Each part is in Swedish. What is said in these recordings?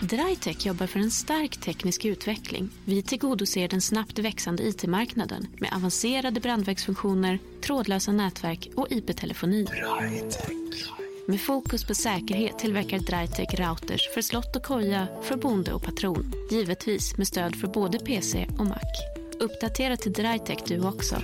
Drytech jobbar för en stark teknisk utveckling. Vi tillgodoser den snabbt växande IT-marknaden med avancerade brandvägsfunktioner, trådlösa nätverk och IP-telefoni. Med fokus på säkerhet tillverkar Drytech routers för slott och koja, för bonde och patron. Givetvis med stöd för både PC och Mac. Uppdatera till Drytech du också.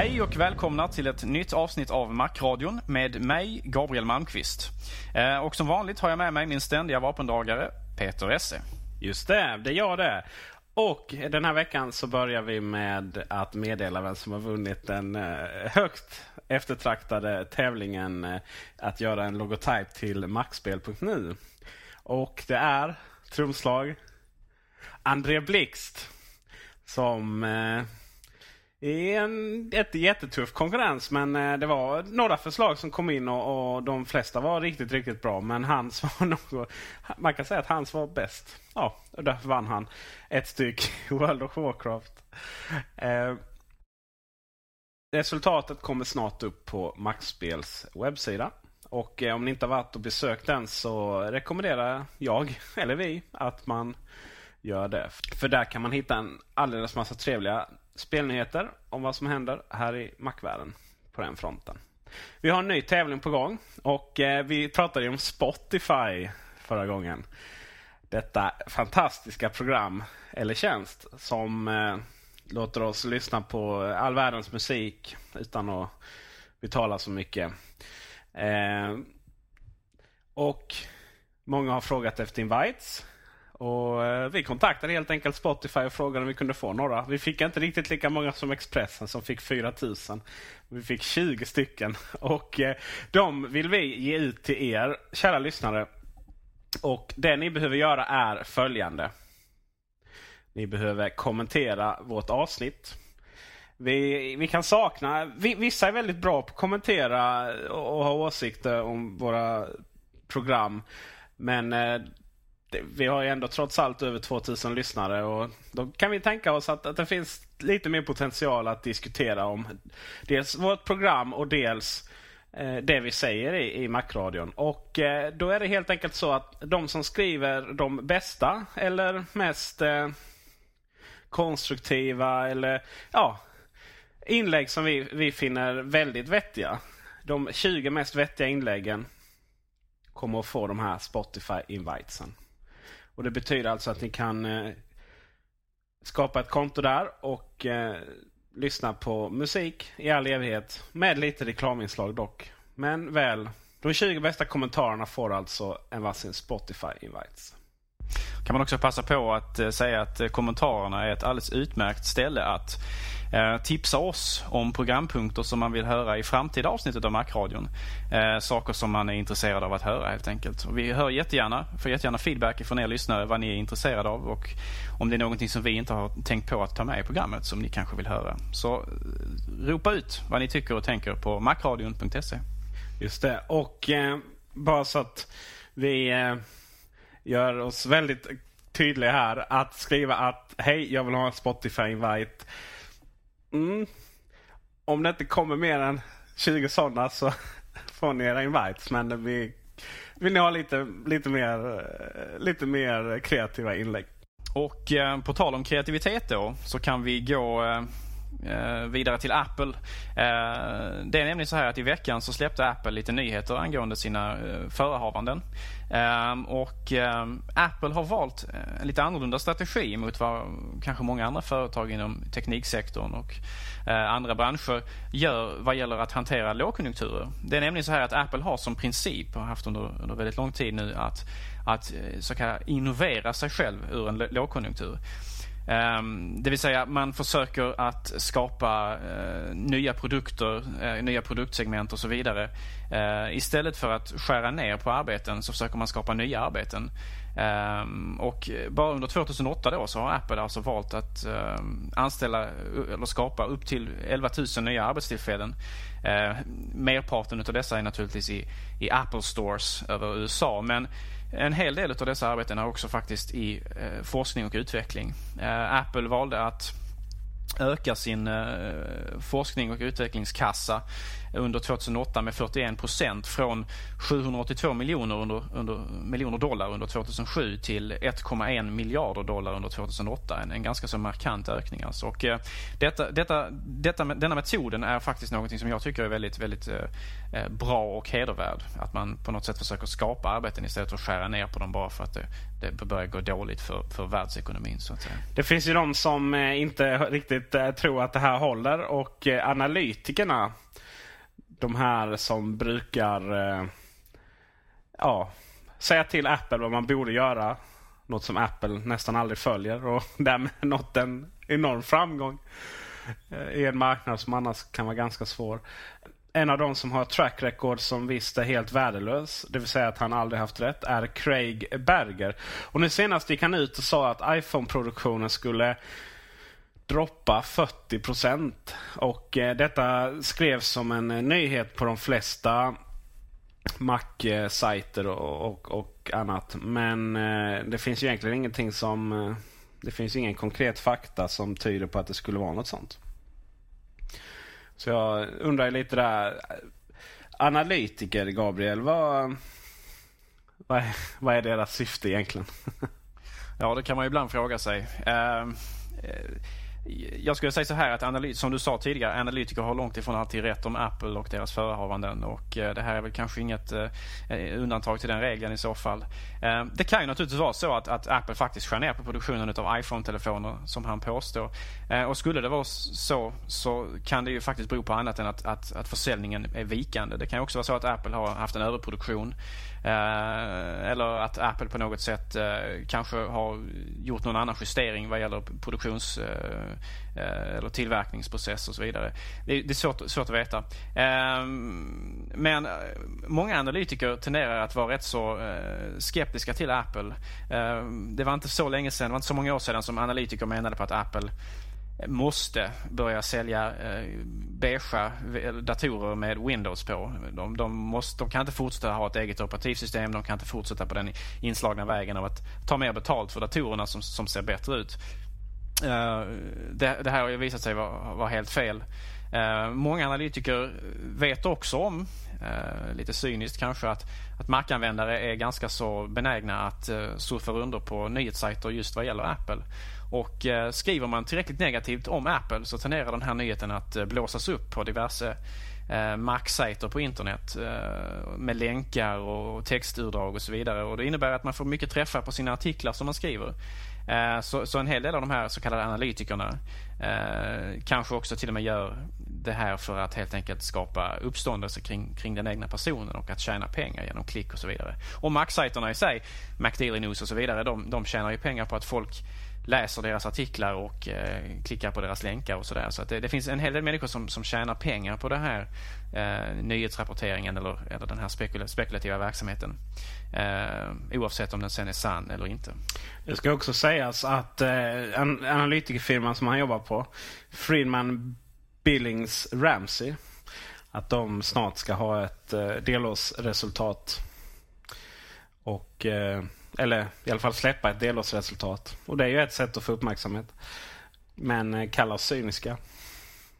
Hej och välkomna till ett nytt avsnitt av Macradion med mig, Gabriel Malmqvist. Eh, och som vanligt har jag med mig min ständiga vapendragare, Peter Esse. Just det, det är jag det. Och den här veckan så börjar vi med att meddela vem som har vunnit den eh, högt eftertraktade tävlingen eh, att göra en logotyp till maxspel.nu. Och det är, trumslag, André Blixt som eh, i en ett jättetuff konkurrens. Men eh, det var några förslag som kom in och, och, de flesta var riktigt, riktigt bra. Men hans var nog... Man kan säga att hans var bäst. Ja, och därför vann han ett styck World of Warcraft. Eh, resultatet kommer snart upp på Maxspels webbsida. Och eh, om ni inte har varit och besökt den så rekommenderar jag, eller vi, att man gör det. För där kan man hitta en alldeles massa trevliga spelnyheter om vad som händer här i Macvärlden på den fronten. Vi har en ny tävling på gång och eh, vi pratade om Spotify förra gången. Detta fantastiska program eller tjänst som eh, låter oss lyssna på all världens musik utan att betala så mycket. Eh, och Många har frågat efter invites. Och eh, Vi kontaktade helt enkelt Spotify och frågade om vi kunde få några. Vi fick inte riktigt lika många som Expressen som fick 4000. Vi fick 20 stycken. Och eh, De vill vi ge ut till er, kära lyssnare. Och Det ni behöver göra är följande. Ni behöver kommentera vårt avsnitt. Vi, vi kan sakna... Vi, vissa är väldigt bra på att kommentera och, och ha åsikter om våra program. Men eh, vi har ju ändå trots allt över 2000 lyssnare och då kan vi tänka oss att, att det finns lite mer potential att diskutera om dels vårt program och dels eh, det vi säger i, i Macradion. Och eh, då är det helt enkelt så att de som skriver de bästa eller mest eh, konstruktiva eller ja, inlägg som vi, vi finner väldigt vettiga. De 20 mest vettiga inläggen kommer att få de här Spotify-invitesen. Och Det betyder alltså att ni kan eh, skapa ett konto där och eh, lyssna på musik i all evighet. Med lite reklaminslag dock. Men väl, de 20 bästa kommentarerna får alltså en varsin Spotify-invites. Kan man också passa på att eh, säga att eh, kommentarerna är ett alldeles utmärkt ställe att Eh, tipsa oss om programpunkter som man vill höra i framtida avsnittet av Macradion. Eh, saker som man är intresserad av att höra helt enkelt. Och vi hör jättegärna, får jättegärna feedback från er lyssnare vad ni är intresserade av och om det är någonting som vi inte har tänkt på att ta med i programmet som ni kanske vill höra. Så eh, ropa ut vad ni tycker och tänker på macradion.se. Just det. Och eh, bara så att vi eh, gör oss väldigt tydliga här. Att skriva att hej, jag vill ha en Spotify-invite. Mm. Om det inte kommer mer än 20 sådana så får ni era invites. Men vi vill ni ha lite, lite, mer, eh, lite mer kreativa inlägg. Och eh, på tal om kreativitet då så kan vi gå eh, Eh, vidare till Apple. Eh, det är nämligen så här att i veckan så släppte Apple lite nyheter angående sina eh, förehavanden. Eh, och eh, Apple har valt eh, en lite annorlunda strategi mot vad kanske många andra företag inom tekniksektorn och eh, andra branscher gör vad gäller att hantera lågkonjunkturer. Det är nämligen så här att Apple har som princip, och har haft under, under väldigt lång tid nu, att, att eh, så kallat innovera sig själv ur en lågkonjunktur. Um, det vill säga man försöker att skapa uh, nya produkter, uh, nya produktsegment och så vidare. Uh, istället för att skära ner på arbeten så försöker man skapa nya arbeten. Um, och bara under 2008 då så har Apple alltså valt att anställa eller skapa upp till 11 000 nya arbetstillfällen. merparten av dessa är naturligtvis i, i Apple Stores över USA. Men en hel del av dessa arbeten är också faktiskt i eh, forskning och utveckling. Eh, Apple valde att öka sin eh, forskning och utvecklingskassa under 2008 med 41 procent från 782 miljoner, under, under, miljoner dollar under 2007 till 1,1 miljarder dollar under 2008. En, en ganska så markant ökning alltså. Och, eh, detta, detta, detta, denna metoden är faktiskt något som jag tycker är väldigt, väldigt eh, eh, bra och hedervärd. Att man på något sätt försöker skapa arbeten istället för att skära ner på dem bara för att det, det börjar gå dåligt för, för världsekonomin. Så att säga. Det finns ju de som eh, inte riktigt eh, tror att det här håller och analytikerna de här som brukar eh, ja, säga till Apple vad man borde göra. Något som Apple nästan aldrig följer och därmed nått en enorm framgång eh, i en marknad som annars kan vara ganska svår. En av de som har track record som visst är helt värdelös, det vill säga att han aldrig haft rätt, är Craig Berger. Och nu senast gick han ut och sa att iPhone-produktionen skulle droppa 40 procent. Och eh, detta skrevs som en eh, nyhet på de flesta Mac-sajter och, och, och, annat. Men eh, det finns ju egentligen ingenting som... Eh, det finns ingen konkret fakta som tyder på att det skulle vara något sånt. Så jag undrar lite där. Analytiker, Gabriel. Vad, vad, är, vad är deras syfte egentligen? ja, det kan man ju ibland fråga sig. Uh, jag skulle säga så här att som du sa tidigare, analytiker har långt ifrån alltid rätt om Apple och deras förehavanden och eh, det här är väl kanske inget eh, eh undantag till den regeln i så fall. Eh, det kan ju naturligtvis vara så att, att Apple faktiskt skär ner på produktionen av iPhone-telefoner som han påstår. Eh, och skulle det vara så så kan det ju faktiskt bero på annat än att, att, att försäljningen är vikande. Det kan också vara så att Apple har haft en överproduktion Eh, eller att Apple på något sätt eh, kanske har gjort någon annan justering vad gäller produktions eh, eller tillverkningsprocess och så vidare. Det är, svårt, svårt att veta. Men många analytiker tenderar att vara rätt så skeptiska till Apple. Det var inte så länge sedan, det var inte så många år sedan som analytiker menade på att Apple måste börja sälja eh, beigea eh, datorer med Windows på. De, de, måste, de kan inte fortsätta ha ett eget operativsystem. De kan inte fortsätta på den inslagna vägen av att ta mer betalt för datorerna som, som ser bättre ut. Eh, det, det, här har ju visat sig vara, vara helt fel. Eh, många analytiker vet också om, eh, lite cyniskt kanske, att, att Mac-användare är ganska så benägna att eh, surfa under på nyhetssajter just vad gäller Apple. Och eh, skriver man tillräckligt negativt om Apple så tenderar den här nyheten att eh, blåsas upp på diverse eh, Mac-sajter på internet med länkar och textutdrag och så vidare. Och Det innebär att man får mycket träffar på sina artiklar som man skriver. Eh, så, så, en hel del av de här så kallade analytikerna eh, kanske också till och med gör det här för att helt enkelt skapa uppståndelse kring, kring den egna personen och att tjäna pengar genom klick och så vidare. Och Mac-sajterna i sig, MacDaily News och så vidare, de, de tjänar ju pengar på att folk läser deras artiklar och eh, klickar på deras länkar och sådär. Så, så det, det, finns en hel del människor som, som tjänar pengar på den här eh, nyhetsrapporteringen eller, eller den här spekul spekulativa verksamheten. Eh, oavsett om den sen är sann eller inte. Det ska också sägas att eh, analytikerfirman som han jobbar på, Friedman Billings Ramsey, att de snart ska ha ett eh, delårsresultat. Och eh, eller i alla fall släppa ett delårsresultat. Och det är ju ett sätt att få uppmärksamhet. Men eh, kallas cyniska.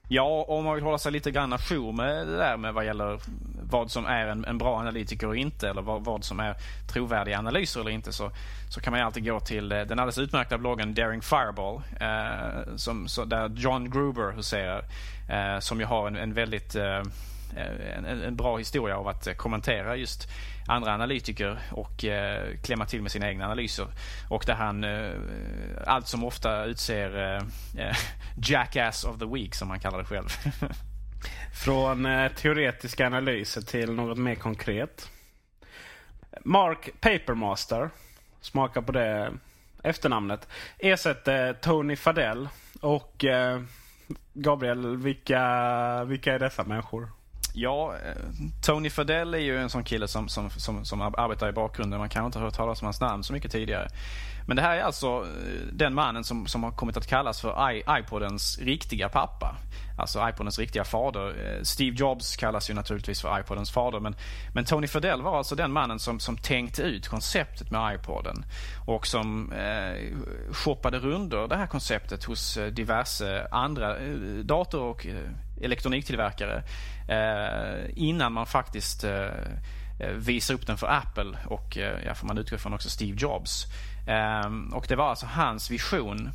Ja, om man vill hålla sig lite grann ajour med det där med vad gäller vad som är en, en bra analytiker och inte eller vad, vad, som är trovärdiga analyser eller inte så, så kan man alltid gå till eh, den alldeles utmärkta bloggen Daring Fireball eh, som, så, där John Gruber huserar eh, som ju har en, en väldigt eh, en, en, bra historia av att eh, kommentera just andra analytiker och eh, klämma till med sina egna analyser. Och där han eh, allt som ofta utser eh, eh Jackass of the Week som han kallar det själv. Från eh, teoretiska analyser till något mer konkret. Mark Papermaster, smaka på det efternamnet, ersätter Tony Fadell. Och eh, Gabriel, vilka, vilka är dessa människor? Ja, eh, Tony Fadell är ju en sån kille som, som, som, som arbetar i bakgrunden. Man kan inte ha hört talas om hans namn så mycket tidigare. Men det här är alltså eh, den mannen som, som har kommit att kallas för iPodens riktiga pappa. Alltså iPodens riktiga fader. Eh, Steve Jobs kallas ju naturligtvis för iPodens fader. Men, men Tony Fadell var alltså den mannen som, som tänkte ut konceptet med iPoden. Och som eh, shoppade runder det här konceptet hos diverse andra dator och elektroniktillverkare eh, innan man faktiskt eh, eh, visar upp den för Apple och eh, ja, får man utgå från också Steve Jobs. Eh, och det var alltså hans vision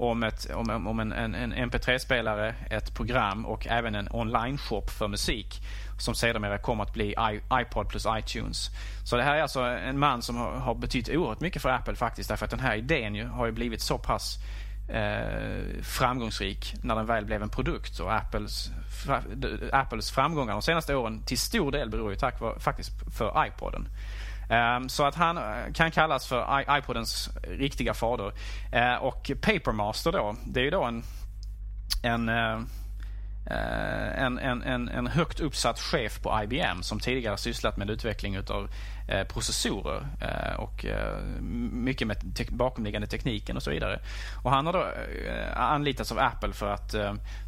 om, ett, om, om en, en, en MP3-spelare, ett program och även en online-shop för musik som sedermera kom att bli iPod plus iTunes. Så det här är alltså en man som har, har betytt oerhört mycket för Apple faktiskt därför att den här idén ju, har ju blivit så pass eh, framgångsrik när den väl blev en produkt. Och Apples, Apples framgångar de senaste åren till stor del beror ju tack var, faktiskt för iPoden. Ehm, så att han eh, kan kallas för iPodens riktiga fader. Eh, och Papermaster då, det är ju då en, en eh, Eh, en, en, en, en högt uppsatt chef på IBM som tidigare sysslat med utveckling utav eh, processorer eh, och mycket med te bakomliggande tekniken och så vidare. Och han har då anlitats av Apple för att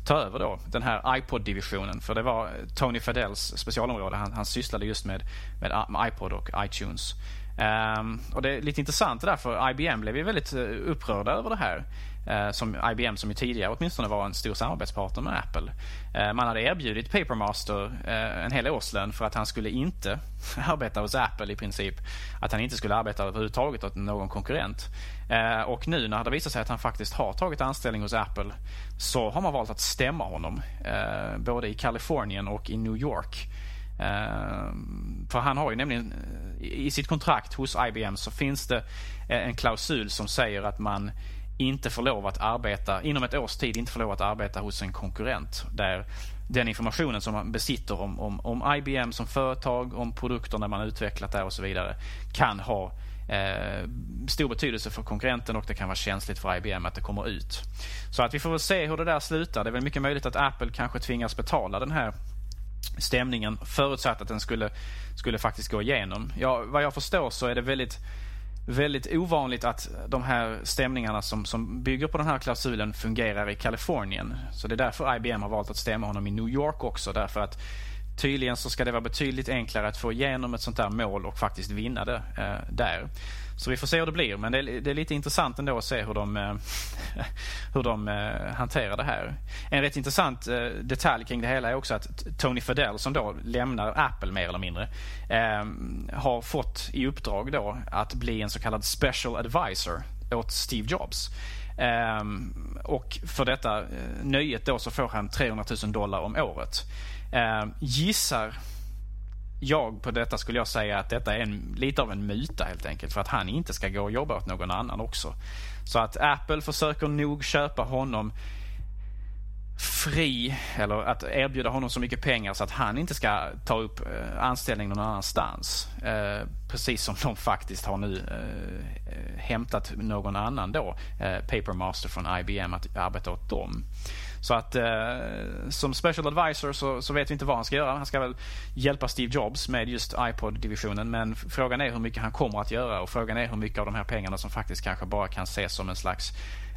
ta över då den här iPod-divisionen. För det var Tony Fadells specialområde. Han, han sysslade just med, med iPod och iTunes. Um, och Det är lite intressant det där för IBM blev ju väldigt eh, upprörda över det här. Uh, som IBM som ju tidigare åtminstone var en stor samarbetspartner med Apple. Uh, man hade erbjudit Papermaster uh, eh, en hel årslön för att han skulle inte arbeta hos Apple i princip. Att han inte skulle arbeta överhuvudtaget åt någon konkurrent. Ehm, och nu när det visar sig att han faktiskt har tagit anställning hos Apple så har man valt att stämma honom. Både i Kalifornien och i New York. Ehm, för han har ju nämligen eh, i sitt kontrakt hos IBM så finns det eh, en klausul som säger att man inte får lov att arbeta, inom ett års tid inte får lov att arbeta hos en konkurrent. Där den informationen som man besitter om, om, om IBM som företag, om produkterna man utvecklat där och så vidare kan ha eh, stor betydelse för konkurrenten och det kan vara känsligt för IBM att det kommer ut. Så att vi får väl se hur det där slutar. Det är väl mycket möjligt att Apple kanske tvingas betala den här stämningen förutsatt att den skulle, skulle faktiskt gå igenom. Ja, vad jag förstår så är det väldigt väldigt ovanligt att de här stämningarna som, som bygger på den här klausulen fungerar i Kalifornien. Så det är därför IBM har valt att stämma honom i New York också. Därför att tydligen så ska det vara betydligt enklare att få igenom ett sånt där mål och faktiskt vinna det eh, där. Så vi får se hur det blir. Men det är, det är lite intressant ändå att se hur de, eh, hur de eh, hanterar det här. En rätt intressant eh, detalj kring det hela är också att Tony Fadell som då lämnar Apple mer eller mindre ehm, har fått i uppdrag då att bli en så kallad special advisor åt Steve Jobs. Um, och för detta uh, nöjet då så får han 300 000 dollar om året. Ehm, gissar jag på detta skulle jag säga att detta är en, lite av en myta helt enkelt för att han inte ska gå och jobba åt någon annan också. Så att Apple försöker nog köpa honom fri eller att erbjuda honom så mycket pengar så att han inte ska ta upp eh, anställning någon annanstans. Eh, precis som de faktiskt har nu eh, eh hämtat någon annan då, eh, Papermaster från IBM, att arbeta åt dem. Så att eh, som special advisor så, så, vet vi inte vad han ska göra. Han ska väl hjälpa Steve Jobs med just iPod-divisionen. Men frågan är hur mycket han kommer att göra och frågan är hur mycket av de här pengarna som faktiskt kanske bara kan ses som en slags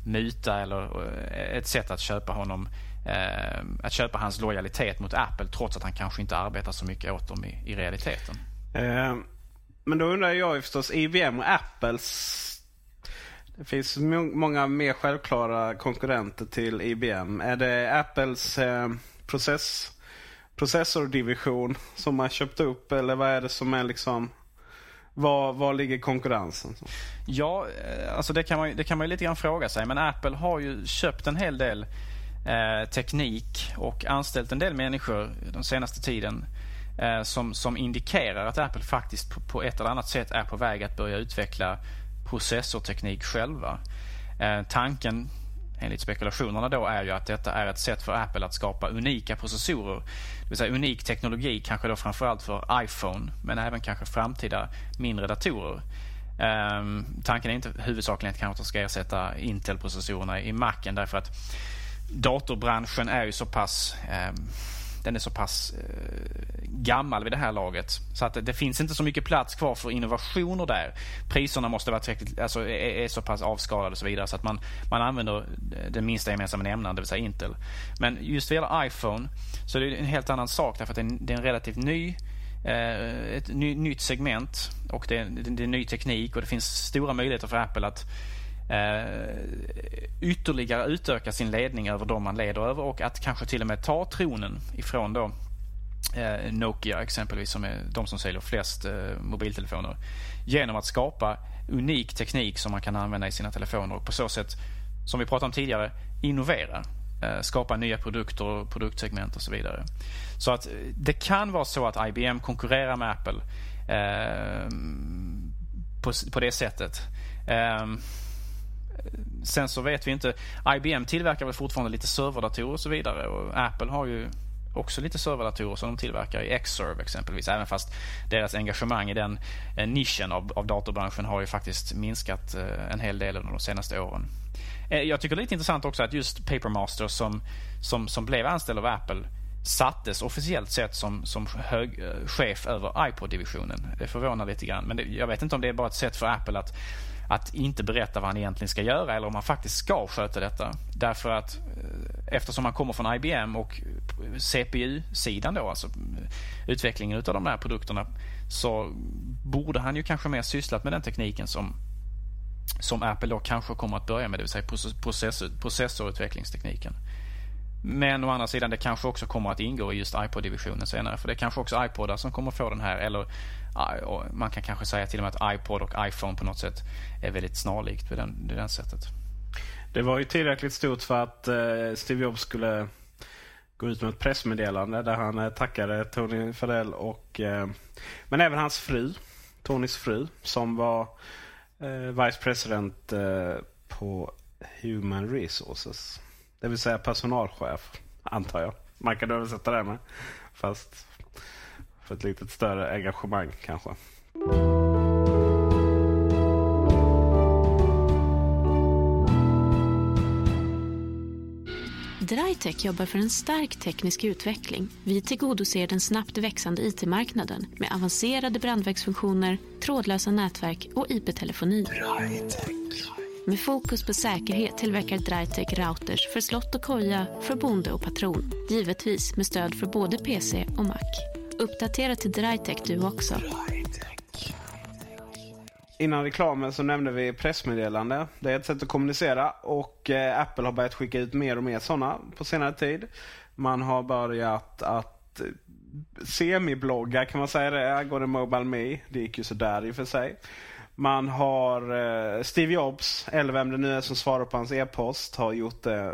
muta eller eh, ett sätt att köpa honom eh, att köpa hans lojalitet mot Apple trots att han kanske inte arbetar så mycket åt dem i, i realiteten. Eh, men då undrar jag ju förstås, IBM och Apples det finns många mer självklara konkurrenter till IBM. Är det Apples eh, process, processordivision som har köpt upp eller vad är det som är liksom var, var ligger konkurrensen? Ja, eh, alltså det kan, man, det kan man ju lite grann fråga sig. Men Apple har ju köpt en hel del eh, teknik och anställt en del människor den senaste tiden eh, som, som indikerar att Apple faktiskt på, på, ett eller annat sätt är på väg att börja utveckla processorteknik själva. Eh, tanken enligt spekulationerna då är ju att detta är ett sätt för Apple att skapa unika processorer. Det vill säga unik teknologi, kanske då framförallt för iPhone men även kanske framtida mindre datorer. Ehm, tanken är inte huvudsakligen att kanske ska ersätta Intel-processorerna i Macen därför att datorbranschen är ju så pass eh, den är så pass eh, gammal vid det här laget. Så att det, finns inte så mycket plats kvar för innovationer där. Priserna måste vara tillräckligt, alltså, är, är, så pass avskalade och så vidare så att man, man använder den minsta gemensamma nämnaren, det vill säga Intel. Men just vad gäller iPhone så är det en helt annan sak därför att det är en, det är en relativt ny eh, ett ny, nytt segment och det, det, det är ny teknik och det finns stora möjligheter för Apple att eh, ytterligare utöka sin ledning över de man leder över och att kanske till och med ta tronen ifrån då eh, Nokia exempelvis som är de som säljer flest eh, mobiltelefoner genom att skapa unik teknik som man kan använda i sina telefoner och på så sätt, som vi pratade om tidigare, innovera. Eh, skapa nya produkter, produktsegment och så vidare. Så att eh, det kan vara så att IBM konkurrerar med Apple eh, på, på det sättet. Ehm, Sen så vet vi inte. IBM tillverkar väl fortfarande lite serverdatorer och så vidare. Och Apple har ju också lite serverdatorer som de tillverkar i Xserve exempelvis. Även fast deras engagemang i den eh, nischen av, av datorbranschen har ju faktiskt minskat eh, en hel del under de senaste åren. Eh, jag tycker det är lite intressant också att just Papermaster som, som, som blev anställd av Apple sattes officiellt sett som, som hög, chef över iPod-divisionen. Det förvånar lite grann. Men det, jag vet inte om det är bara ett sätt för Apple att att inte berätta vad han egentligen ska göra eller om han faktiskt ska sköta detta. Därför att eh, eftersom han kommer från IBM och CPU-sidan då, alltså eh, utvecklingen utav de här produkterna, så borde han ju kanske mer sysslat med den tekniken som som Apple då kanske kommer att börja med, det vill säga process, processorutvecklingstekniken. Men å andra sidan, det kanske också kommer att ingå i just iPod-divisionen senare. För det är kanske också iPodar som kommer att få den här, eller man kan kanske säga till och med att iPod och iPhone på något sätt är väldigt snarlikt på den, det sättet. Det var ju tillräckligt stort för att eh, Steve Jobs skulle gå ut med ett pressmeddelande där han eh, tackade Tony Fadell och eh, men även hans fru, Tonys fru, som var Vice President på Human Resources. Det vill säga personalchef, antar jag. Man kan översätta det med. Fast för ett lite större engagemang kanske. Drytech jobbar för en stark teknisk utveckling. Vi tillgodoser den snabbt växande IT-marknaden med avancerade brandvägsfunktioner, trådlösa nätverk och IP-telefoni. Med fokus på säkerhet tillverkar Drytech routers för slott och koja, för bonde och patron. Givetvis med stöd för både PC och Mac. Uppdatera till Drytech du också. Innan reklamen så nämnde vi pressmeddelande. Det är ett sätt att kommunicera och eh, Apple har börjat skicka ut mer och mer sådana på senare tid. Man har börjat att eh, semiblogga kan man säga det. Går det Mobile Me. Det gick ju sådär i och för sig. Man har eh, Steve Jobs, eller vem det nu är som svarar på hans e-post, har gjort det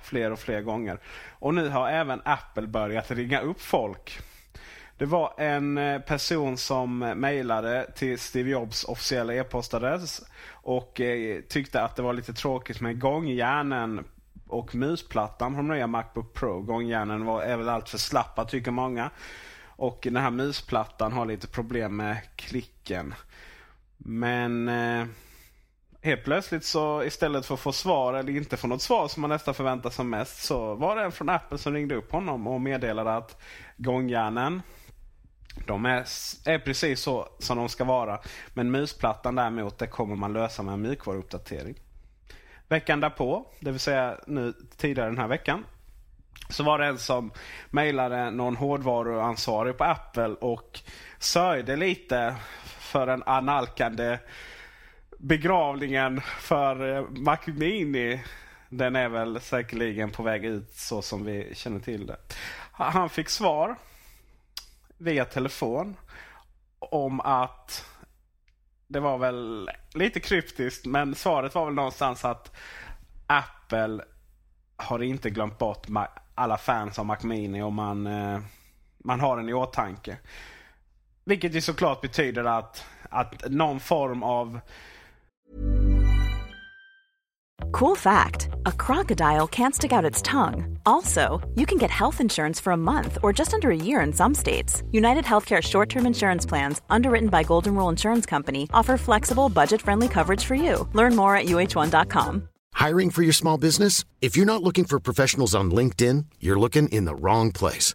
fler och fler gånger. Och nu har även Apple börjat ringa upp folk Det var en eh, person som mejlade till Steve Jobs officiella e-postadress och eh, tyckte att det var lite tråkigt med gångjärnen och musplattan från nya Macbook Pro. Gångjärnen var, är väl allt för slappa tycker många. Och den här musplattan har lite problem med klicken. Men eh, helt plötsligt så istället för att få svar eller inte få något svar som man nästan förväntar sig mest så var det en från Apple som ringde upp honom och meddelade att gångjärnen de är, är precis så som de ska vara. Men musplattan däremot det kommer man lösa med en mjukvaruuppdatering. Veckan därpå, det vill säga nu tidigare den här veckan, så var det en som mejlade någon hårdvaruansvarig på Apple och sörjde lite för den analkande begravningen för MacMini. Mac Mini. Den är väl säkerligen på väg ut så som vi känner till det. Han fick svar via telefon om att det var väl lite kryptiskt men svaret var väl någonstans att Apple har inte glömt bort alla fans av Mac Mini och man, eh, man har den i åtanke. Vilket ju såklart betyder att, att någon form av Cool fact a crocodile can't stick out its tongue. Also, you can get health insurance for a month or just under a year in some states. United Healthcare short term insurance plans, underwritten by Golden Rule Insurance Company, offer flexible, budget friendly coverage for you. Learn more at uh1.com. Hiring for your small business? If you're not looking for professionals on LinkedIn, you're looking in the wrong place.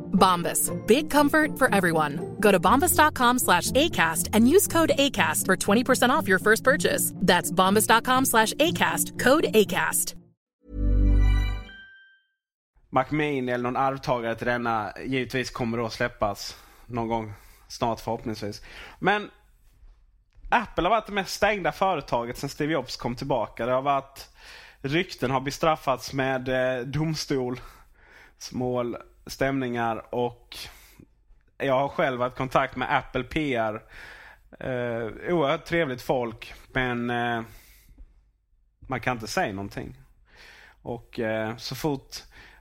Bombas. Big comfort for everyone. Go to bombas.com slash ACAST and use code ACAST for 20% off your first purchase. That's bombas.com slash ACAST. Code ACAST. Macmini eller någon arvtagare till denna givetvis kommer att släppas någon gång snart förhoppningsvis. Men Apple har varit det mest stängda företaget sedan Steve Jobs kom tillbaka. Det har varit rykten har bestraffats med eh, domstolsmål, stämningar och jag har själv varit i kontakt med Apple PR. Eh, oerhört trevligt folk men eh, man kan inte säga någonting. Och eh, så fort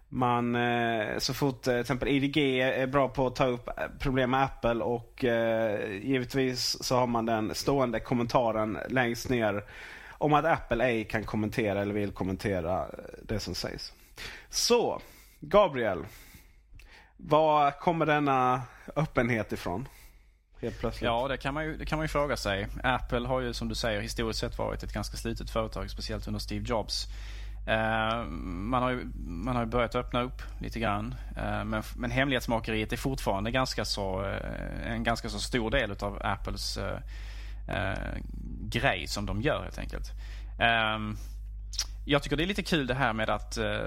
man, eh, så fort eh, till exempel IDG är bra på att ta upp problem med Apple och eh, givetvis så har man den stående kommentaren längst ner om att Apple ej kan kommentera eller vill kommentera eh, det som sägs. Så, Gabriel. Var kommer denna öppenhet ifrån? Helt plötsligt. Ja, det kan, man ju, det kan man ju fråga sig. Apple har ju som du säger historiskt sett varit ett ganska slutet företag, speciellt under Steve Jobs. Uh, man, har ju, man har ju börjat öppna upp lite grann. Uh, men, men hemlighetsmakeriet är fortfarande ganska så, uh, en ganska så stor del av Apples grej som de gör helt enkelt. Jag tycker det är lite kul det här med att, eh,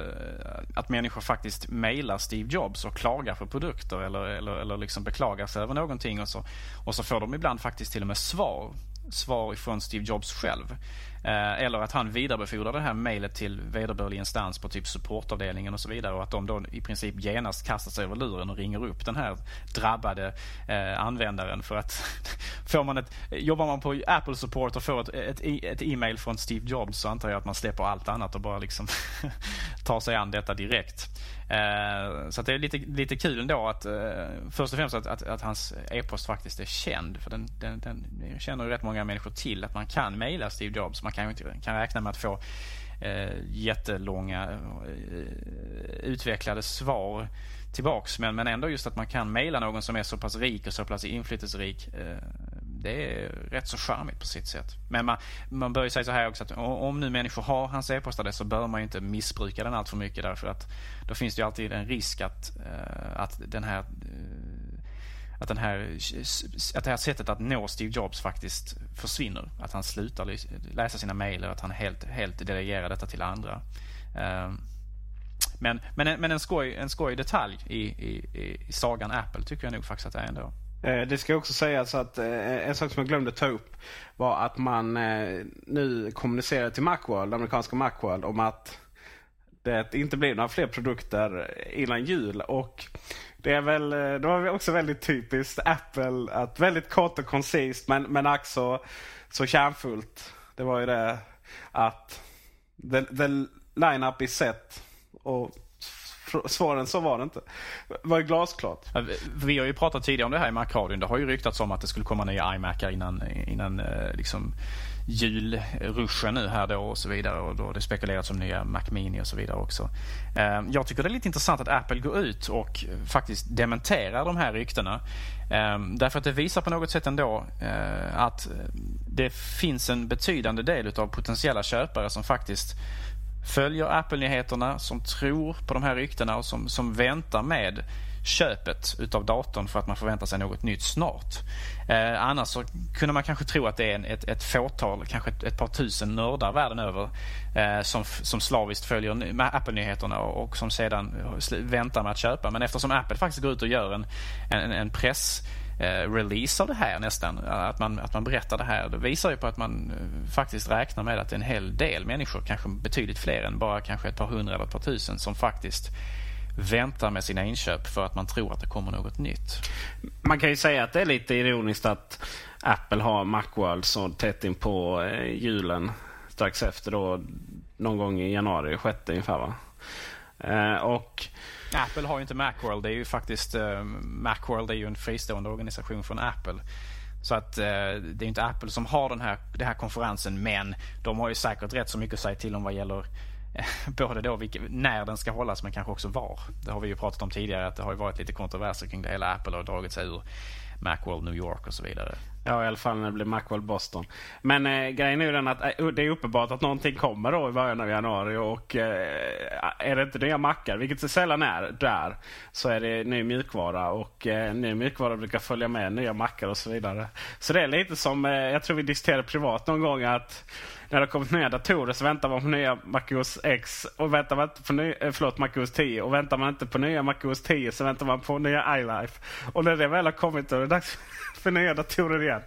att människor faktiskt mejlar Steve Jobs och klagar för produkter eller, eller, eller liksom beklagar sig över någonting och så, och så får de ibland faktiskt till och med svar svar ifrån Steve Jobs själv. Eh, eller att han vidarebefordrar det här mejlet till vederbörlig instans på typ supportavdelningen och så vidare och att de då i princip genast kastar sig över luren och ringer upp den här drabbade eh, användaren för att får man ett, jobbar man på Apple support och får ett, ett, e, ett e-mail från Steve Jobs så antar jag att man släpper allt annat och bara liksom tar sig an detta direkt. Eh, så det är lite, lite kul ändå att eh, först och främst att, att, att hans e-post faktiskt är känd. För den, den, den känner ju rätt många människor till att man kan mejla Steve Jobs. Man kan ju inte kan räkna med att få eh, jättelånga eh, utvecklade svar tillbaks. Men, men ändå just att man kan mejla någon som är så pass rik och så pass inflytelserik. Eh, det är rätt så charmigt på sitt sätt. Men man, man bör ju säga så här också att om nu människor har hans e-postadress så bör man ju inte missbruka den allt för mycket därför att då finns det ju alltid en risk att, eh, att den här eh, att, den här, att det här sättet att nå Steve Jobs faktiskt försvinner. Att han slutar läsa sina mejl och att han helt, helt delegerar detta till andra. Eh, men, men, men en, skoj, en skoj detalj i, i, i sagan Apple tycker jag nog faktiskt att det är ändå. Eh, det ska också sägas att eh, en sak som jag glömde ta upp var att man nu kommunicerar till Macworld, amerikanska Macworld, om att det inte blir några fler produkter innan jul. Och det är väl eh, det var också väldigt typiskt Apple att väldigt kort och koncist men, men också så kärnfullt. Det var ju det att the, the line-up is set. Och svaren så var det inte. Det var ju glasklart. Vi har ju pratat tidigare om det här i Mac-radion. Det har ju ryktats om att det skulle komma nya iMacar innan, innan eh, liksom julruschen nu här då och så vidare. Och då det spekulerats om nya Mac Mini och så vidare också. Ehm, jag tycker det är lite intressant att Apple går ut och faktiskt dementerar de här ryktena. Ehm, därför att det visar på något sätt ändå eh, att det finns en betydande del av potentiella köpare som faktiskt följer Apple-nyheterna, som tror på de här ryktena och som, som väntar med köpet utav datorn för att man förväntar sig något nytt snart. Eh, annars så kunde man kanske tro att det är en, ett, ett fåtal, kanske ett, ett par tusen nördar världen över eh, som, som slaviskt följer Apple-nyheterna och, och, som sedan väntar med att köpa. Men eftersom Apple faktiskt går ut och gör en, en, en press eh, release av det här nästan. Att man, att man berättar det här. Det visar ju på att man eh, faktiskt räknar med att det är en hel del människor, kanske betydligt fler än bara kanske ett par hundra eller ett par tusen som faktiskt väntar med sina inköp för att man tror att det kommer något nytt. Man kan ju säga att det är lite ironiskt att Apple har Macworld så tätt in på eh, julen strax efter då någon gång i januari, sjätte ungefär va? och Apple har ju inte Macworld. Det är ju faktiskt uh, Macworld är ju en fristående organisation från Apple. Så att uh, det är inte Apple som har den här, den här konferensen men de har ju säkert rätt så mycket att säga till om vad gäller både då vilka, när den ska hållas men kanske också var. Det har vi ju pratat om tidigare att det har ju varit lite kontroverser kring det hela. Apple har dragit sig ur Macworld New York och så vidare. Ja, i alla fall när det blir Macworld Boston. Men eh, grejen är ju den att eh, det är uppenbart att någonting kommer då i början av januari. Och eh, är det inte nya mackar, vilket det sällan är där, så är det ny mjukvara. Och eh, ny mjukvara brukar följa med nya mackar och så vidare. Så det är lite som, eh, jag tror vi diskuterade privat någon gång att när det kommit nya datorer så väntar man på nya MacOS X och väntar man inte på ny, eh, förlåt, MacOS 10. Och väntar man inte på nya MacOS 10 så väntar man på nya iLife. Och när det väl har kommit då är det dags för nya datorer igen.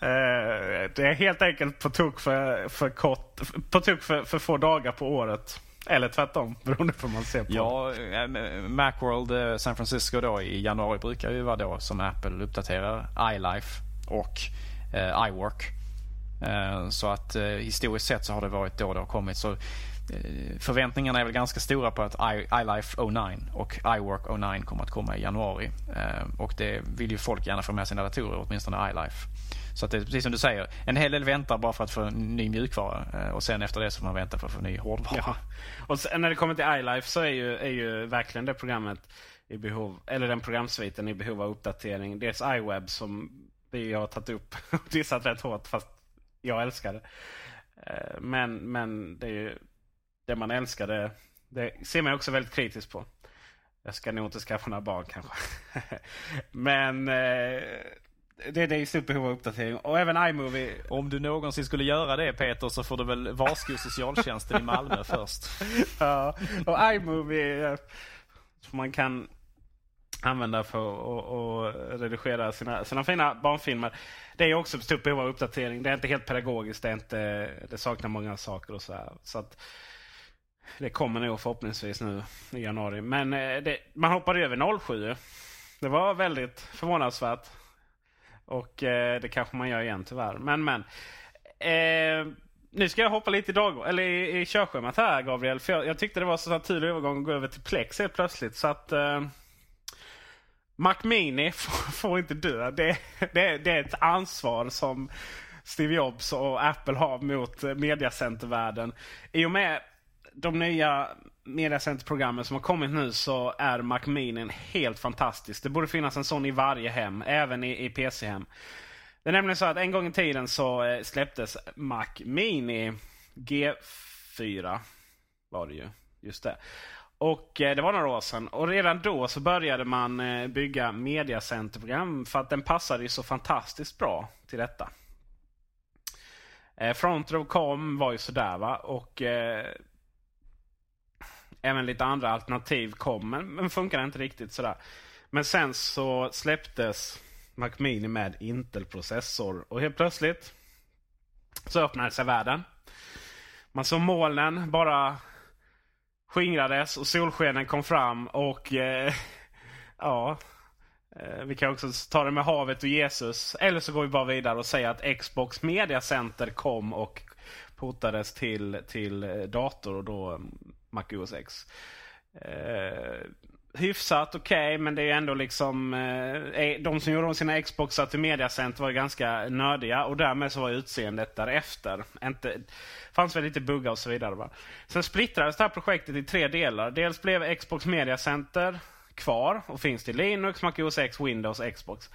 Eh, det är helt enkelt på tok för, för kort, på tok för, för få dagar på året. Eller tvärtom, beroende på hur man ser på Ja, eh, Macworld eh, San Francisco då i januari brukar ju vara då som Apple uppdaterar iLife och eh, iWork. Eh, så att eh, historiskt sett så har det varit då det har kommit. Så Eh, förväntningarna är väl ganska stora på att iLife 09 och iWork 09 kommer att komma i januari. Eh, och det vill ju folk gärna få med sina datorer, åtminstone iLife. Så att det är precis som du säger, en hel del väntar bara för att få en ny mjukvara eh, och sen efter det så får man vänta för att få en ny hårdvara. Ja. Och när det kommer till iLife så är ju, är ju verkligen det programmet i behov, eller den programsviten i behov av uppdatering. Dels iWeb som vi har tagit upp och dissat rätt hårt fast jag älskar det. Men, men det, är ju, det man älskar det, det ser man också väldigt kritiskt på. Jag ska nog inte skaffa några barn kanske. men eh, det, det är i stort behov av uppdatering. Och även iMovie. Om du någonsin skulle göra det Peter så får du väl varsko socialtjänsten i Malmö först. ja, och iMovie eh, som man kan använda för att redigera sina, sina fina barnfilmer. Det är också ett stort behov av uppdatering. Det är inte helt pedagogiskt. Det, är inte, det saknar många saker och så här. Så att, det kommer nog förhoppningsvis nu i januari. Men eh, det, man hoppade över 07. Det var väldigt förvånansvärt. Och eh, det kanske man gör igen tyvärr. Men men. Eh, nu ska jag hoppa lite i, dag, eller i, i körschemat här Gabriel. För jag, jag tyckte det var så tydlig övergång att gå över till Plex helt plötsligt. Så att eh, Mac Mini får, får inte dö. Det, det, det, är ett ansvar som Steve Jobs och Apple har mot eh, mediacentervärlden. I och med de nya mediacenterprogrammen som har kommit nu så är Mac Mini helt fantastisk. Det borde finnas en sån i varje hem, även i, i PC-hem. Det är nämligen så att en gång i tiden så eh, släpptes Mac Mini G4. Var det ju. Just det. Och eh, det var några år sedan. Och redan då så började man eh, bygga mediacenterprogram för att den passade ju så fantastiskt bra till detta. Front Row var ju sådär va. Och även lite andra alternativ kom, men, men funkar inte riktigt sådär. Men sen så släpptes Mac Mini med Intel-processor och helt plötsligt så öppnade sig världen. Man såg molnen bara skingrades och solskenen kom fram och eh, ja, eh, vi kan också ta det med havet och Jesus. Eller så går vi bara vidare och säger att Xbox Media Center kom och portades till, till eh, dator och då Mac OS X. Eh, hyfsat okej, okay, men det är ändå liksom... Eh, de som gjorde sina Xboxar till Mediacenter var ganska nördiga och därmed så var utseendet därefter. Inte, fanns väl lite buggar och så vidare. Va? Sen splittrades det här projektet i tre delar. Dels blev Xbox Media Center kvar och finns till Linux, Mac OS X, Windows, Xbox.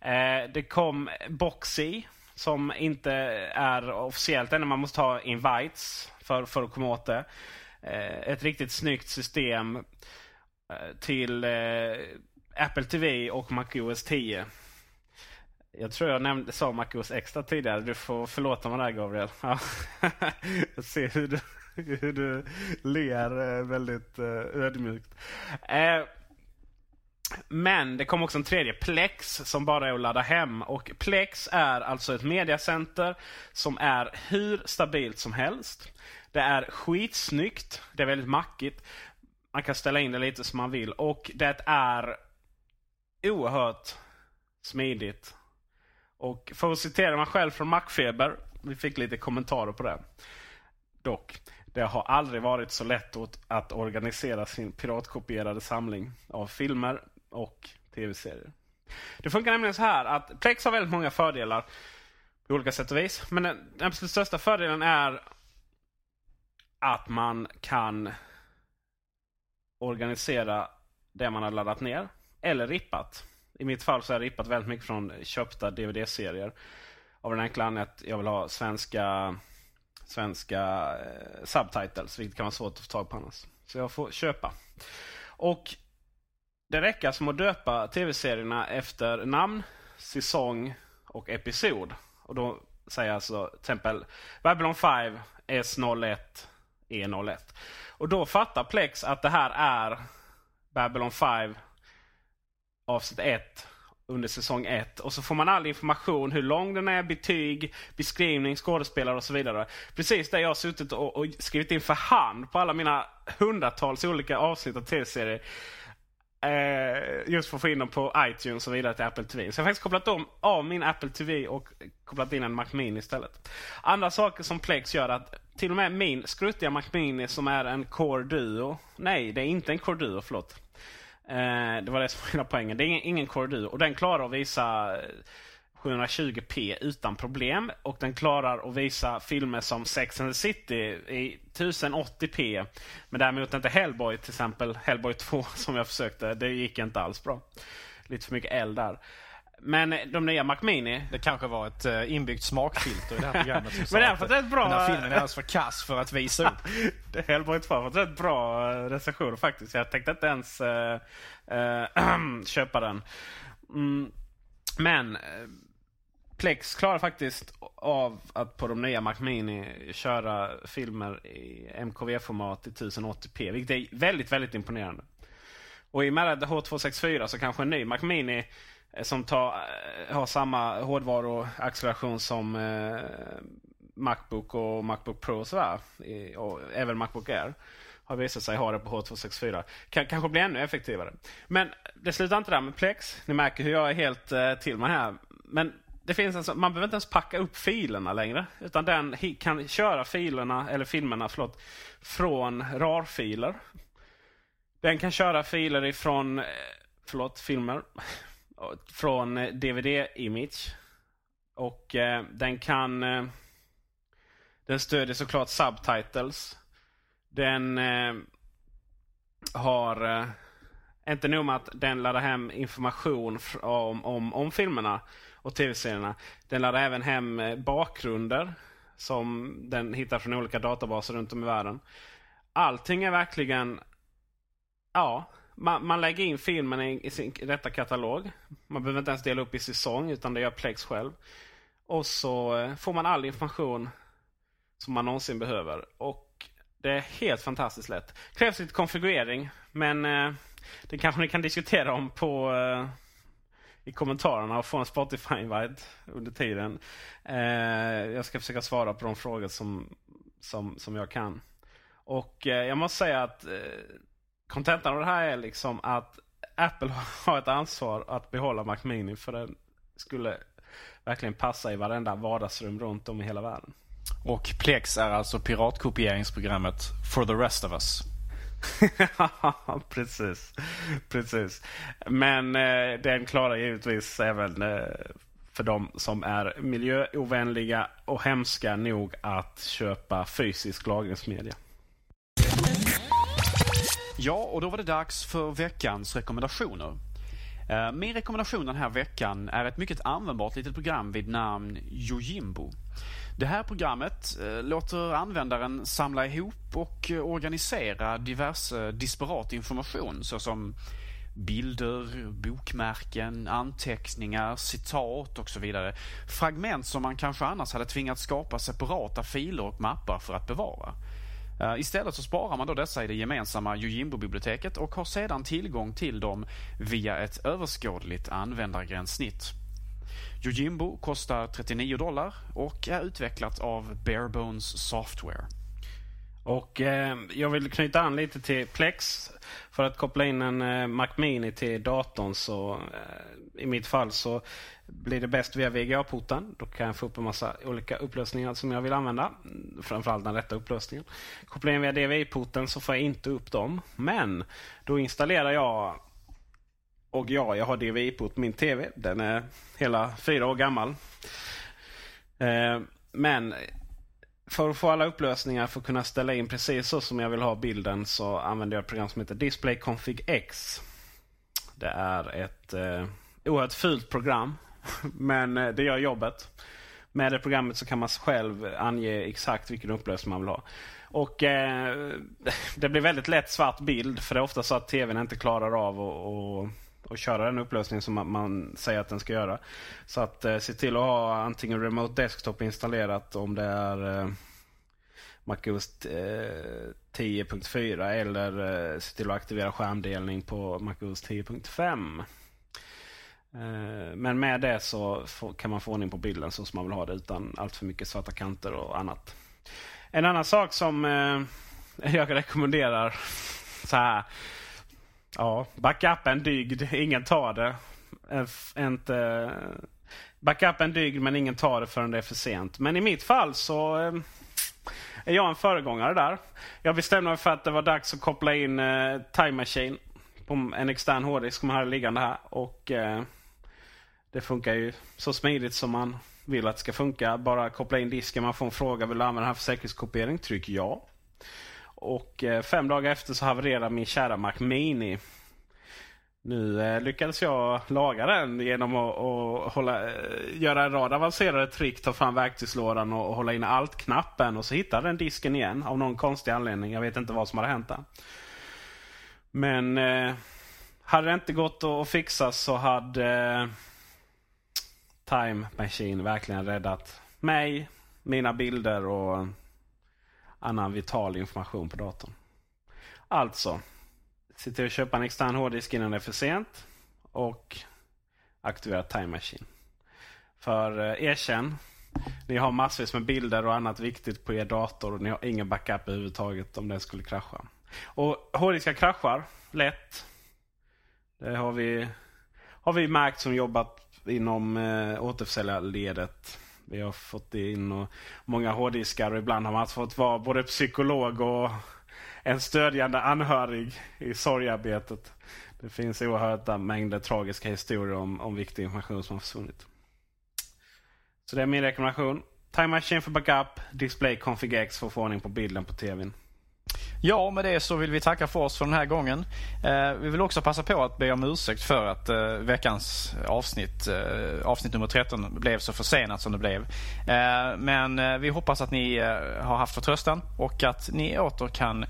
Eh, det kom Boxy som inte är officiellt ännu. Man måste ha invites för, för att komma åt det. Eh, ett riktigt snyggt system eh, till eh, Apple TV och MacOS 10. Jag tror jag nämnde, sa MacOS Extra tidigare. Du får förlåta mig där Gabriel. Ja. jag ser hur du, hur du ler eh, väldigt eh, ödmjukt. Eh, men det kom också en tredje, Plex, som bara är att ladda hem. Och Plex är alltså ett mediacenter som är hur stabilt som helst. Det är skitsnyggt. Det är väldigt mackigt. Man kan ställa in det lite som man vill. Och det är oerhört smidigt. Och för att citera mig själv från Macfeber. Vi fick lite kommentarer på det. Dock. Det har aldrig varit så lätt att organisera sin piratkopierade samling av filmer och tv-serier. Det funkar nämligen så här att Plex har väldigt många fördelar på olika sätt och vis. Men den absolut största fördelen är att man kan organisera det man har laddat ner. Eller rippat. I mitt fall så har jag rippat väldigt mycket från köpta DVD-serier. Av den enkla anledningen att jag vill ha svenska, svenska eh, subtitles. Vilket kan vara svårt att få tag på annars. Så jag får köpa. Och det räcker alltså som att döpa tv-serierna efter namn, säsong och episod. Och då säger jag alltså till exempel Babylon 5 S01 E01. Och då fattar Plex att det här är Babylon 5 avsnitt 1 under säsong 1. Och så får man all information, hur lång den är, betyg, beskrivning, skådespelare och så vidare. Precis det jag har suttit och, och skrivit in för hand på alla mina hundratals olika avsnitt av tv-serier. Eh, just för att få in dem på iTunes och vidare till Apple TV. Så jag har faktiskt kopplat om av min Apple TV och kopplat in en Mac Mini istället. Andra saker som Plex gör att till och med min skruttiga Mac Mini som är en Core Duo. Nej, det är inte en Core Duo, förlåt. Eh, det var det som var hela poängen. Det är ingen, ingen Core Duo och den klarar att visa eh, 720p utan problem. Och den klarar att visa filmer som Sex and the City i 1080p. Men däremot inte Hellboy till exempel. Hellboy 2 som jag försökte. Det gick inte alls bra. Lite för mycket eld där. Men de nya Mac Mini... Det kanske var ett uh, inbyggt smakfilter i det här programmet. Som Men det har fått rätt bra... Den här filmen är alldeles för kass för att visa upp. Hellboy 2 har fått rätt bra uh, recensioner faktiskt. Jag tänkte inte ens uh, köpa den. Mm. Men Plex klarar faktiskt av att på de nya Mac Mini köra filmer i MKV-format i 1080p. Vilket är väldigt, väldigt imponerande. Och i och med H264 så kanske en ny Mac Mini eh, som tar, eh, har samma hårdvaruacceleration som eh, Macbook och Macbook Pro och sådär. Och även Macbook Air har visat sig ha det på H264. Kan, kanske bli ännu effektivare. Men det slutar inte där med Plex. Ni märker hur jag är helt eh, till mig här. Men det finns alltså, man behöver inte ens packa upp filerna längre. Utan den kan köra filerna, eller filmerna förlåt, från RAR-filer. Den kan köra filer ifrån, eh, förlåt, filmer. Från eh, DVD-image. Och eh, den kan... Eh, den stödjer såklart subtitles. Den eh, har... Eh, inte nog med att den laddar hem information om, om, om filmerna och tv-serierna. Den laddar även hem eh, bakgrunder som den hittar från olika databaser runt om i världen. Allting är verkligen... Ja, man, man lägger in filmen i, i sin rätta katalog. Man behöver inte ens dela upp i säsong utan det gör Plex själv. Och så eh, får man all information som man någonsin behöver. Och det är helt fantastiskt lätt. Krävs lite konfigurering men eh, det kanske ni kan diskutera om på eh, i kommentarerna och få en Spotify-invite under tiden. Eh, jag ska försöka svara på de frågor som, som, som jag kan. Och eh, jag måste säga att eh, kontentan av det här är liksom att Apple har ett ansvar att behålla Mac Mini för den skulle verkligen passa i varenda vardagsrum runt om i hela världen. Och Plex är alltså piratkopieringsprogrammet for the rest of us. precis. precis. Men eh, den klarar givetvis även eh, för de som är miljöovänliga och hemska nog att köpa fysisk lagringsmedia. Ja, och då var det dags för veckans rekommendationer. Eh, min rekommendation den här veckan är ett mycket användbart litet program vid namn Yojimbo. Det här programmet eh, låter användaren samla ihop och eh, organisera diverse eh, disparat information såsom bilder, bokmärken, anteckningar, citat och så vidare. Fragment som man kanske annars hade tvingats skapa separata filer och mappar för att bevara. Istället så sparar man då dessa i det gemensamma Yojimbo-biblioteket och har sedan tillgång till dem via ett överskådligt användargränssnitt. Yojimbo kostar 39 dollar och är utvecklat av Barebones Software. Och eh, Jag vill knyta an lite till Plex. För att koppla in en eh, Mac Mini till datorn så eh, i mitt fall så blir det bäst via VGA-porten. Då kan jag få upp en massa olika upplösningar som jag vill använda. Framförallt den rätta upplösningen. Kopplar in via DVI-porten så får jag inte upp dem. Men då installerar jag och ja, jag har DVI-port på min TV. Den är hela fyra år gammal. Eh, men för att få alla upplösningar för att kunna ställa in precis så som jag vill ha bilden så använder jag ett program som heter Display Config X. Det är ett eh, oerhört fult program. Men eh, det gör jobbet. Med det programmet så kan man själv ange exakt vilken upplösning man vill ha. Och eh, Det blir väldigt lätt svart bild för det är ofta så att tvn inte klarar av att och köra den upplösning som man, säger att den ska göra. Så att eh, se till att ha antingen Remote Desktop installerat om det är eh, MacOS eh, 10.4 eller eh, se till att aktivera skärmdelning på MacOS 10.5. Eh, men med det så får, kan man få ordning på bilden så som man vill ha det utan allt för mycket svarta kanter och annat. En annan sak som eh, jag rekommenderar så här Ja, backup är en dygd. Ingen tar det. Inte, backup är en dygd men ingen tar det förrän det är för sent. Men i mitt fall så eh, är jag en föregångare där. Jag bestämde mig för att det var dags att koppla in eh, Time Machine på en extern hårddisk som man hade liggande här. Och eh, Det funkar ju så smidigt som man vill att det ska funka. Bara koppla in disken, man får en fråga. Vill du använda den här för säkerhetskopiering? Tryck ja. Och eh, fem dagar efter så havererade min kära Mac Mini. Nu eh, lyckades jag laga den genom att, att hålla, eh, göra en rad avancerade trick. Ta fram verktygslådan och, och hålla in Alt-knappen. Och så hittade den disken igen av någon konstig anledning. Jag vet inte vad som hade hänt där. Men eh, hade det inte gått att fixa så hade eh, Time Machine verkligen räddat mig, mina bilder och annan vital information på datorn. Alltså, se till att köpa en extern hårddisk innan det är för sent. Och aktivera Time Machine. För eh, erkänn, ni har massvis med bilder och annat viktigt på er dator och ni har ingen backup överhuvudtaget om den skulle krascha. Och hårddiskar kraschar lätt. Det har vi, har vi märkt som jobbat inom eh, återförsäljarledet. Vi har fått in och många hårddiskar och ibland har man fått vara både psykolog och en stödjande anhörig i sorgarbetet. Det finns oerhörda mängder tragiska historier om, om viktig information som har försvunnit. Så det är min rekommendation. Time Machine för backup, Display Config X för att få ordning på bilden på tvn. Ja, med det så vill vi tacka för oss för den här gången. Eh, vi vill också passa på att be om ursäkt för att eh, veckans eh, avsnitt, eh, avsnitt nummer 13, blev så försenat som det blev. Eh, men eh, vi hoppas att ni eh, har haft förtröstan och att ni åter kan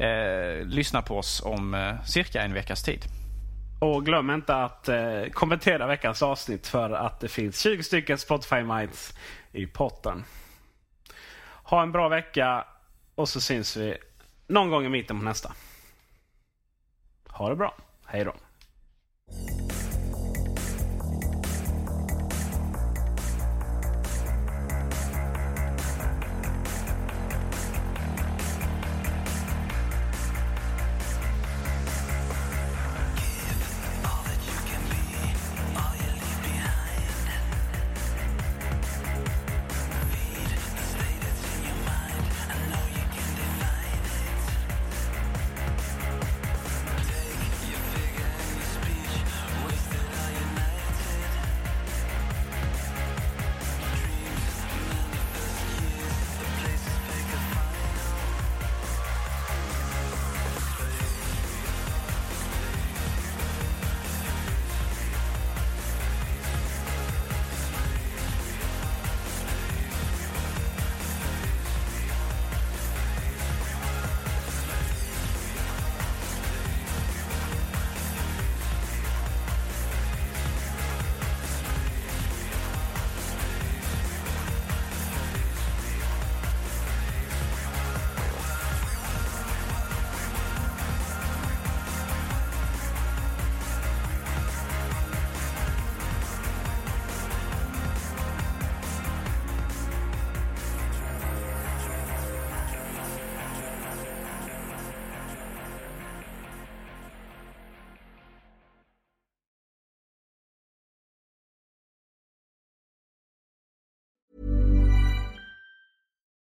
eh, lyssna på oss om eh, cirka en veckas tid. Och glöm inte att kommentera veckans avsnitt för att det finns 20 stycken Spotify Minds i potten. Ha en bra vecka och så syns vi någon gång i mitten på nästa. Ha det bra. Hej då.